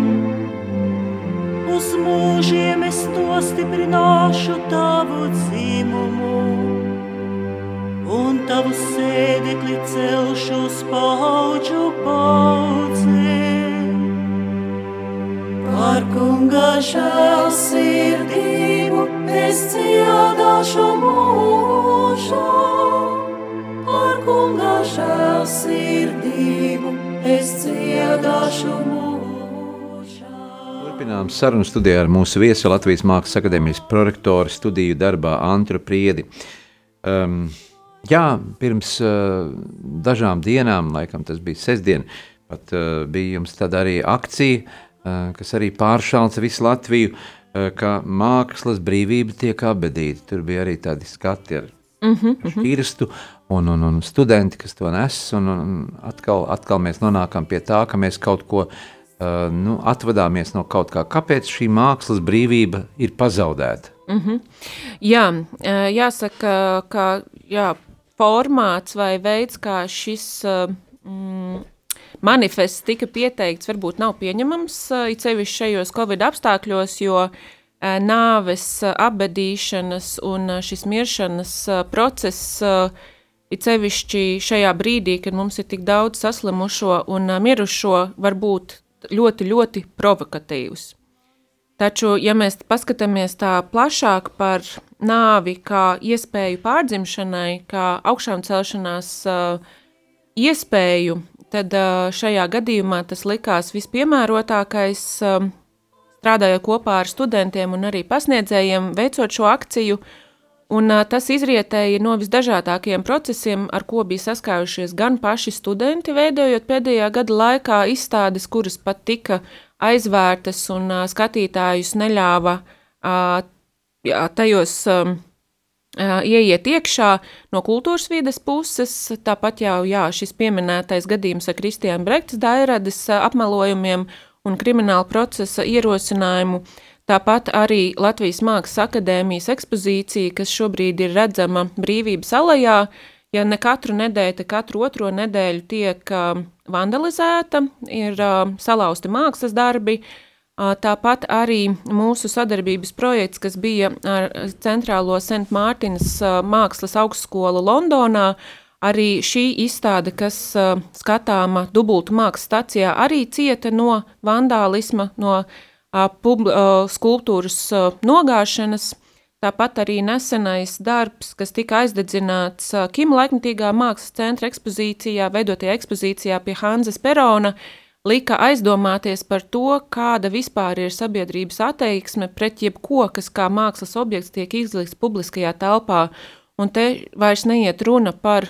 uz mūžiem es to stiprināšu tavu dzīmumu, un tavu sēdekli celšu uz paudžu paudzēm. Par kunga žēlsirdību es dziedāšu mūžu, par kunga žēlsirdību es dziedāšu mūžu. Turpinām sarunu studijā ar mūsu viesu Latvijas Mākslas akadēmijas prorektoru studiju darbā Antru Priedi. Um, jā, pirms uh, dažām dienām, laikam tas bija sestdien, pat uh, bija jums tāda arī akcija, uh, kas arī pāršalca visu Latviju, uh, ka mākslas brīvība tiek abedīta. Tur bija arī tādi skati ar mm -hmm. šķirstu un, un, un studenti, kas to nes, un, un atkal, atkal mēs nonākam pie tā, ka mēs kaut ko uh, nu, atvadāmies no kaut kā. Kāpēc šī mākslas brīvība ir pazaudēta? Mm -hmm. Jā, jāsaka, ka jā, formāts vai veids, kā šis mm, manifests tika pieteikts, varbūt nav pieņemams it sevišķi šajos Covid apstākļos, jo nāves, apbedīšanas un šis miršanas process it sevišķi šajā brīdī, kad mums ir tik daudz saslimušo un mirušo, var būt ļoti, ļoti provokatīvs. Taču, ja mēs paskatāmies tā plašāk par nāvi kā iespēju pārdzimšanai, kā augšām celšanās uh, iespēju, tad uh, šajā gadījumā tas likās vispiemērotākais, uh, strādājot kopā ar studentiem un arī pasniedzējiem, veicot šo akciju. Un, uh, tas izrietēja no visdažādākajiem procesiem, ar ko bija saskārušies gan paši studenti, veidojot pēdējā gada laikā izstādes, kuras pat tika uh, aizvērtas un uh, skatītājus neļāva uh, jā, tajos um, uh, ieiet iekšā no kultūras vides puses. Tāpat jau jā, šis pieminētais gadījums ar Kristiānu Brektas dairades uh, apmelojumiem un krimināla procesa ierosinājumu. Tāpat arī Latvijas Mākslas akadēmijas ekspozīcija, kas šobrīd ir redzama Brīvības alajā, ja ne katru nedēļu, tad katru otro nedēļu tiek vandalizēta, ir salauzti mākslas darbi. Tāpat arī mūsu sadarbības projekts, kas bija ar Centrālo St. Mārtiņas mākslas augstskolu Londonā, arī šī izstāde, kas skatāma dubultu mākslas stacijā, arī cieta no vandālisma, no uh, pub, skulptūras nogāšanas. Tāpat arī nesenais darbs, kas tika aizdedzināts Kima laikmatīgā mākslas centra ekspozīcijā, veidotajā ekspozīcijā pie Hanzas Perona, lika aizdomāties par to, kāda vispār ir sabiedrības attieksme pret jebko, kas kā mākslas objekts tiek izlikts publiskajā telpā. Un te vairs neiet runa par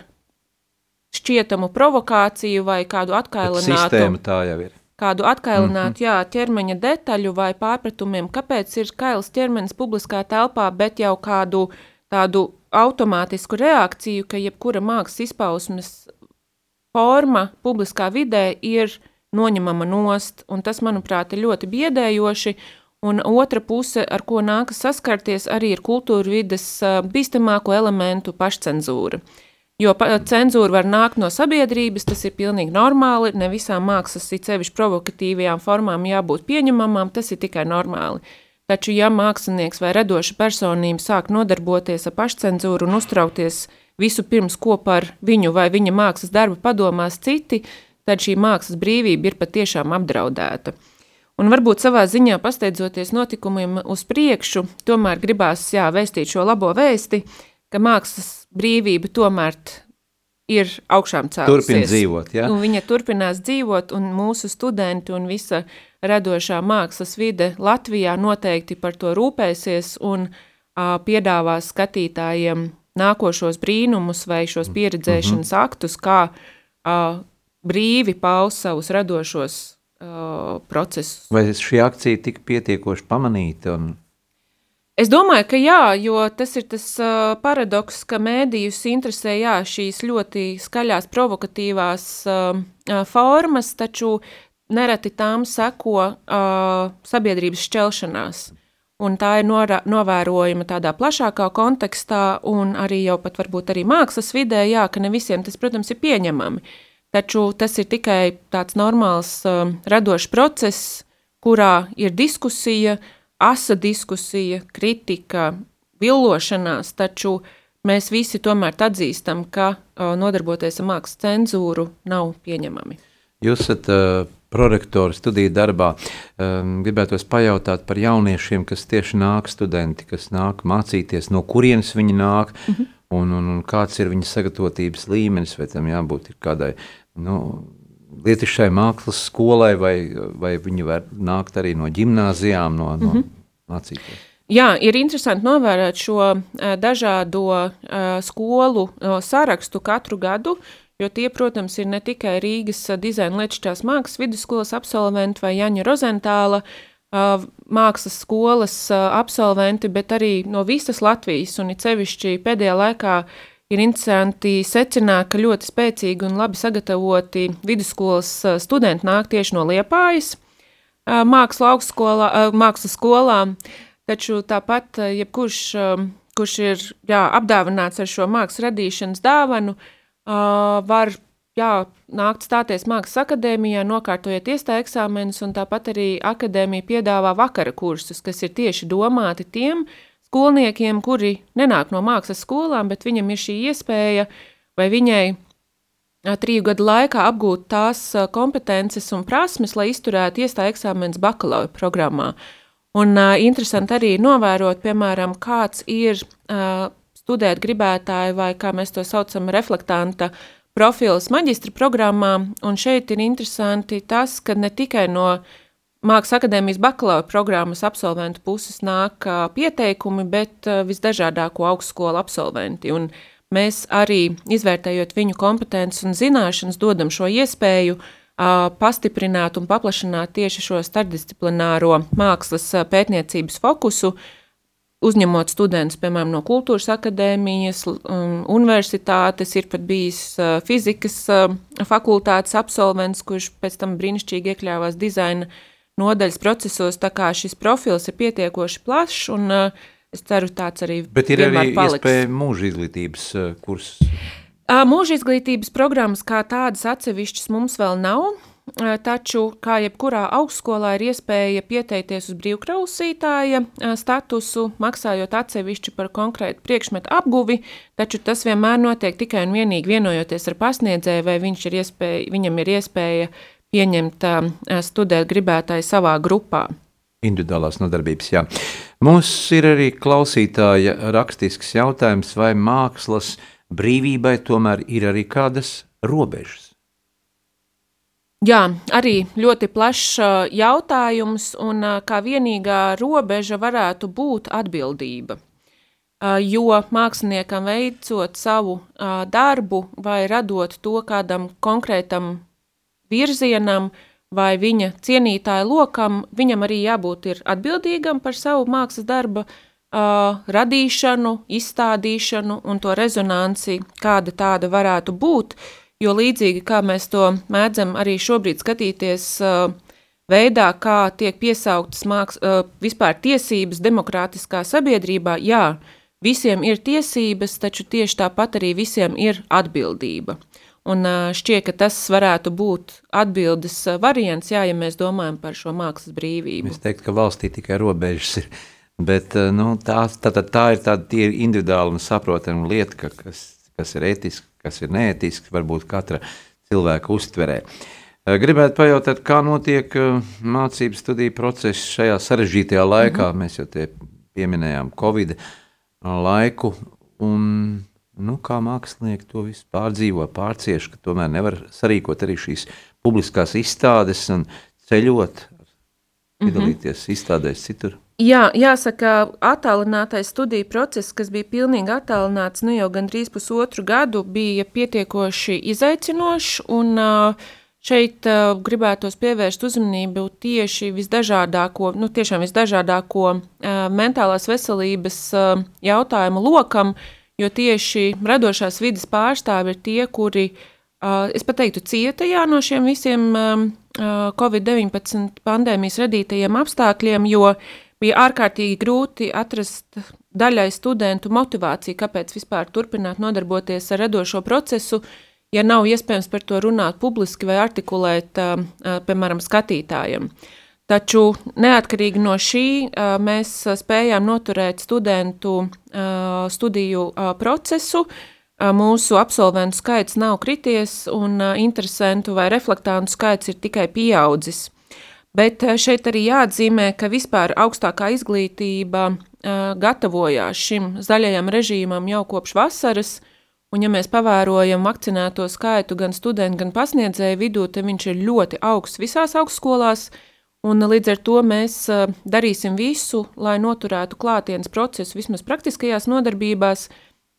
šķietamu provokāciju vai kādu atkailinātu. Sistēma tā jau ir kādu atkailinātu mm -hmm. jā, ķermeņa detaļu vai pārpratumiem, kāpēc ir kails ķermenis publiskā telpā, bet jau kādu tādu automātisku reakciju, ka jebkura mākslas izpausmes forma publiskā vidē ir noņemama nost, un tas, manuprāt, ir ļoti biedējoši, un otra puse, ar ko nākas saskarties, arī ir kultūra vides bīstamāko elementu pašcenzūra. Jo cenzūra var nākt no sabiedrības, tas ir pilnīgi normāli. Ne visām mākslas, it sevišķi provokatīvajām formām, jābūt pieņemamām, tas ir tikai normāli. Taču, ja mākslinieks vai radoša personība sāk nodarboties ar pašcensūru un uztraukties visu pirms, ko par viņu vai viņa mākslas darbu padomās citi, tad šī mākslas brīvība ir patiešām apdraudēta. Un varbūt savā ziņā pasteidzoties notikumiem uz priekšu, tomēr gribās jā, vēstīt šo labo vēsti, ka mākslas brīvība tomēr ir augšām cēlusies. Turpin dzīvot, ja? Un viņa turpinās dzīvot, un mūsu studenti un visa radošā mākslas vide Latvijā noteikti par to rūpēsies un uh, piedāvās skatītājiem nākošos brīnumus vai šos mm. pieredzēšanas mm -hmm. aktus, kā uh, brīvi paust savus radošos uh, procesus. Vai šī akcija tika pietiekoši pamanīta un Es domāju, ka jā, jo tas ir tas uh, paradoks, ka mēdījus interesē jā, šīs ļoti skaļās, provokatīvās uh, formas, taču nereti tām seko uh, sabiedrības šķelšanās. Un tā ir norā, novērojama tādā plašākā kontekstā, un arī jau pat varbūt arī mākslas vidē, jā, ka ne visiem tas, protams, ir pieņemami. Taču tas ir tikai tāds normāls uh, radošs process, kurā ir diskusija, uh, asa diskusija, kritika, villošanās, taču mēs visi tomēr atzīstam, ka nodarboties ar mākslas cenzūru nav pieņemami. Jūs esat uh, prorektori studiju darbā. Um, gribētos pajautāt par jauniešiem, kas tieši nāk studenti, kas nāk mācīties, no kurienes viņi nāk, mm -hmm. un, un, un kāds ir viņa sagatavotības līmenis, vai tam jābūt kādai nu, lietišķai mākslas skolai, vai, vai viņi var nākt arī no gimnāzijām, no, no mm -hmm. Mācīties? Jā, ir interesanti novērot šo uh, dažādo uh, skolu uh, sarakstu katru gadu, jo tie, protams, ir ne tikai Rīgas dizaina lietišķās mākslas vidusskolas absolventi vai Jaņa Rozentāla mākslas skolas absolventi, bet arī no visas Latvijas un it sevišķi pēdējā laikā Ir interesanti secināt, ka ļoti spēcīgi un labi sagatavoti vidusskolas studenti nāk tieši no Liepājas mākslas augstskolā, mākslas skolām, taču tāpat jebkurš, kurš ir jā, apdāvināts ar šo mākslas radīšanas dāvanu, var jā, nākt stāties mākslas akadēmijā, nokārtojot iestāju eksāmenus, un tāpat arī akadēmija piedāvā vakara kursus, kas ir tieši domāti tiem skolniekiem, kuri nenāk no mākslas skolām, bet viņam ir šī iespēja vai viņai triju gadu laikā apgūt tās kompetences un prasmes, lai izturētu iestāju eksāmenus bakalaura programmā. Un uh, interesanti arī novērot, piemēram, kāds ir uh, studēt gribētāji vai, kā mēs to saucam, reflektanta profils maģistra programmā. Un šeit ir interesanti tas, ka ne tikai no Mākslas akadēmijas bakalaura programmas absolventu puses nāk uh, pieteikumi, bet uh, visdažādāko augstskolu absolventi. Un mēs arī, izvērtējot viņu kompetences un zināšanas, dodam šo iespēju pastiprināt un paplašināt tieši šo starpdisciplināro mākslas pētniecības fokusu, uzņemot studentus, piemēram, no kultūras akadēmijas, um, universitātes, ir pat bijis fizikas fakultātes absolvents, kurš pēc tam brīnišķīgi iekļāvās dizaina nodaļas procesos, tā kā šis profils ir pietiekoši plašs, un uh, es ceru tāds arī Bet ir arī paliks. iespēja mūža izglītības kurs Mūža izglītības programmas kā tādas atsevišķas mums vēl nav, taču, kā jebkurā augstskolā, ir iespēja pieteikties uz brīvkrausītāja statusu, maksājot atsevišķi par konkrētu priekšmetu apguvi, taču tas vienmēr notiek tikai un vienīgi vienojoties ar pasniedzēju, vai ir iespēja, viņam ir iespēja pieņemt studēt gribētāju savā grupā. Individuālās nodarbības, jā. Mums ir arī klausītāja rakstisks jautājums, vai mākslas brīvībai tomēr ir arī kādas robežas. Jā, arī ļoti plašs jautājums, un kā vienīgā robeža varētu būt atbildība. Jo māksliniekam veicot savu darbu vai radot to kādam konkrētam virzienam vai viņa cienītāja lokam, viņam arī jābūt atbildīgam par savu mākslas darbu uh, radīšanu, izstādīšanu un to rezonanci, kāda tāda varētu būt. Jo līdzīgi kā mēs to mēdzam arī šobrīd skatīties uh, veidā, kā tiek piesauktas māks, uh, vispār tiesības demokrātiskā sabiedrībā, jā, visiem ir tiesības, taču tieši tāpat arī visiem ir atbildība. Un šķiet, ka tas varētu būt atbildes variants, jā, ja mēs domājam par šo mākslas brīvību. Es teiktu, ka valstī tikai robežas ir Bet nu, tā, tā, tā, tā ir tāda individuāla un saprotama lieta, ka, kas, kas ir etiski, kas ir neētiski, varbūt katra cilvēka uztverē. Gribētu pajautāt, kā notiek mācību studiju process šajā sarežģītajā laikā. Mm -hmm. Mēs jau te pieminējām Covid laiku, un nu, kā mākslinieki to visu pārdzīvo, pārcieš, ka tomēr nevar sarīkot arī šīs publiskās izstādes un ceļot, mhm. piedalīties mm -hmm. izstādēs citur. Jā, jāsaka, attālinātais studiju process, kas bija pilnīgi attālināts nu jau gandrīz pusotru gadu, bija pietiekoši izaicinošs. Un šeit gribētos pievērst uzmanību tieši visdažādāko, nu tiešām visdažādāko mentālās veselības jautājumu lokam, jo tieši radošās vidas pārstāvi ir tie, kuri, es pat teiktu, cietajā no šiem visiem Covid-19 pandēmijas radītajiem apstākļiem, jo bija ārkārtīgi grūti atrast daļai studentu motivāciju, kāpēc vispār turpināt nodarboties ar radošo procesu, ja nav iespējams par to runāt publiski vai artikulēt, piemēram, skatītājiem. Taču neatkarīgi no šī mēs spējām noturēt studentu studiju procesu. Mūsu absolventu skaits nav krities, un interesantu vai reflektantu skaits ir tikai pieaudzis. Bet šeit arī jāatzīmē, ka vispār augstākā izglītība gatavojās šim zaļajam režīmam jau kopš vasaras, un ja mēs pavērojam vakcinēto skaitu gan studentu, gan pasniedzēju vidū, tad viņš ir ļoti augsts visās augstskolās, un līdz ar to mēs uh, darīsim visu, lai noturētu klātienes procesu vismaz praktiskajās nodarbībās.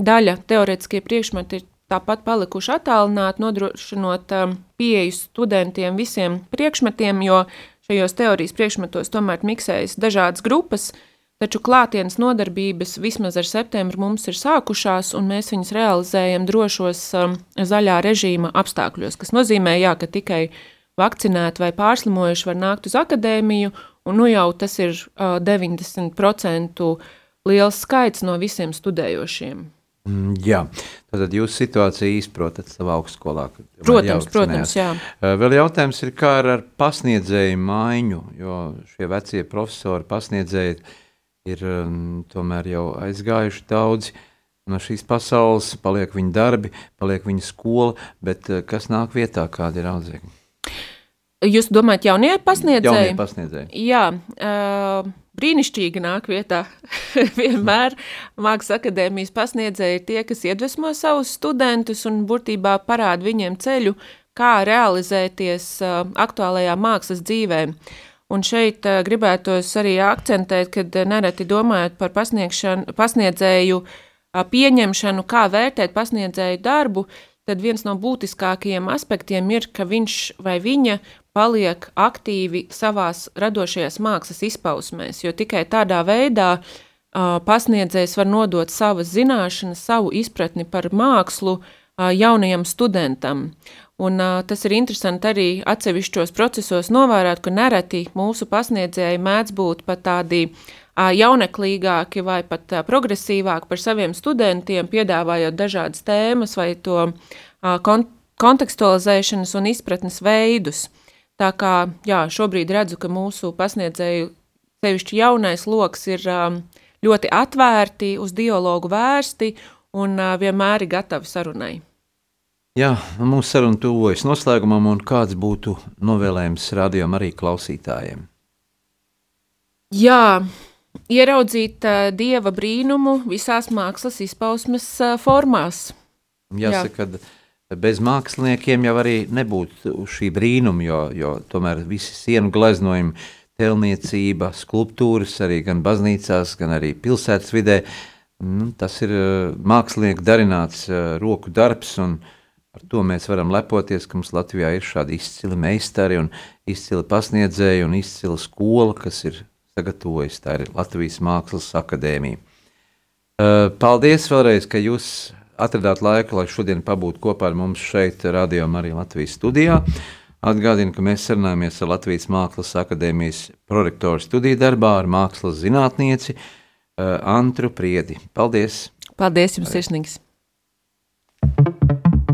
Daļa teorētiskie priekšmeti ir tāpat palikuši attālināti, nodrošinot uh, pieeju studentiem visiem priekšmetiem, jo Šajos teorijas priekšmetos tomēr miksējas dažādas grupas, taču klātienes nodarbības vismaz ar septembru mums ir sākušās, un mēs viņas realizējam drošos zaļā režīma apstākļos, kas nozīmē, jā, ka tikai vakcinēti vai pārslimojuši var nākt uz akadēmiju, un nu jau tas ir uh, 90% liels skaits no visiem studējošiem. Mm, Jā, tad jūs situāciju izprotat savā augstskolā. Protams, protams, jā. Vēl jautājums ir, kā ar, pasniedzēju maiņu, jo šie vecie profesori pasniedzēji ir um, tomēr jau aizgājuši daudzi no šīs pasaules, paliek viņu darbi, paliek viņu skola, bet kas nāk vietā, kādi ir audzēkņi? Jūs domājat, jaunie pasniedzēji? Jaunie pasniedzēji. Jā, uh, brīnišķīgi nāk vietā. Vienmēr Mākslas akadēmijas pasniedzēji ir tie, kas iedvesmo savus studentus un burtībā parāda viņiem ceļu, kā realizēties uh, aktuālajā mākslas dzīvē. Un šeit uh, gribētos arī akcentēt, kad uh, nereti domājot par pasniegšanu- pasniedzēju uh, pieņemšanu, kā vērtēt pasniedzēju darbu, tad viens no būtiskākajiem aspektiem ir, ka viņš vai viņa paliek aktīvi savās radošajās mākslas izpausmēs, jo tikai tādā veidā uh, pasniedzējs var nodot savas zināšanas, savu izpratni par mākslu uh, jaunajam studentam. Un, uh, tas ir interesanti arī atsevišķos procesos novērot, ka nereti mūsu pasniedzēji mēdz būt pat tādi uh, jauneklīgāki vai pat progresīvāki par saviem studentiem, piedāvājot dažādas tēmas vai to uh, kon kontekstualizēšanas un izpratnes veidus. Tā kā jā, šobrīd redzu, ka mūsu pasniedzēju, sevišķi jaunais lokus, ir ļoti atvērti, uz dialogu vērsti un vienmēr ir gatavi sarunai. Jā, mūsu saruna tuvojas noslēgumam, un kāds būtu novēlējums rādījumam arī klausītājiem? Jā, ieraudzīt uh, dieva brīnumu visās mākslas izpausmes uh, formās. Jāsaka, ka bez māksliniekiem jau arī nebūtu šī brīnuma, jo, jo tomēr visi sienu gleznojumi, telniecība, skulptūras arī gan baznīcās, gan arī pilsētas vidē, nu, tas ir uh, mākslinieku darināts roku darbs, un ar to mēs varam lepoties, ka mums Latvijā ir šādi izcili meistari un izcili pasniedzēji un izcila skola, kas ir sagatavojusi, tā ir Latvijas Mākslas akadēmija. Uh, Paldies vēlreiz, ka jūs atradāt laiku, lai šodien pabūtu kopā ar mums šeit, Radio Marija Latvijas studijā. Atgādinu, ka mēs sarunājamies ar Latvijas Mākslas akadēmijas prorektoru studiju darbā ar mākslas zinātnieci uh, Antru Priedi. Paldies! Paldies jums, sirsnīgs!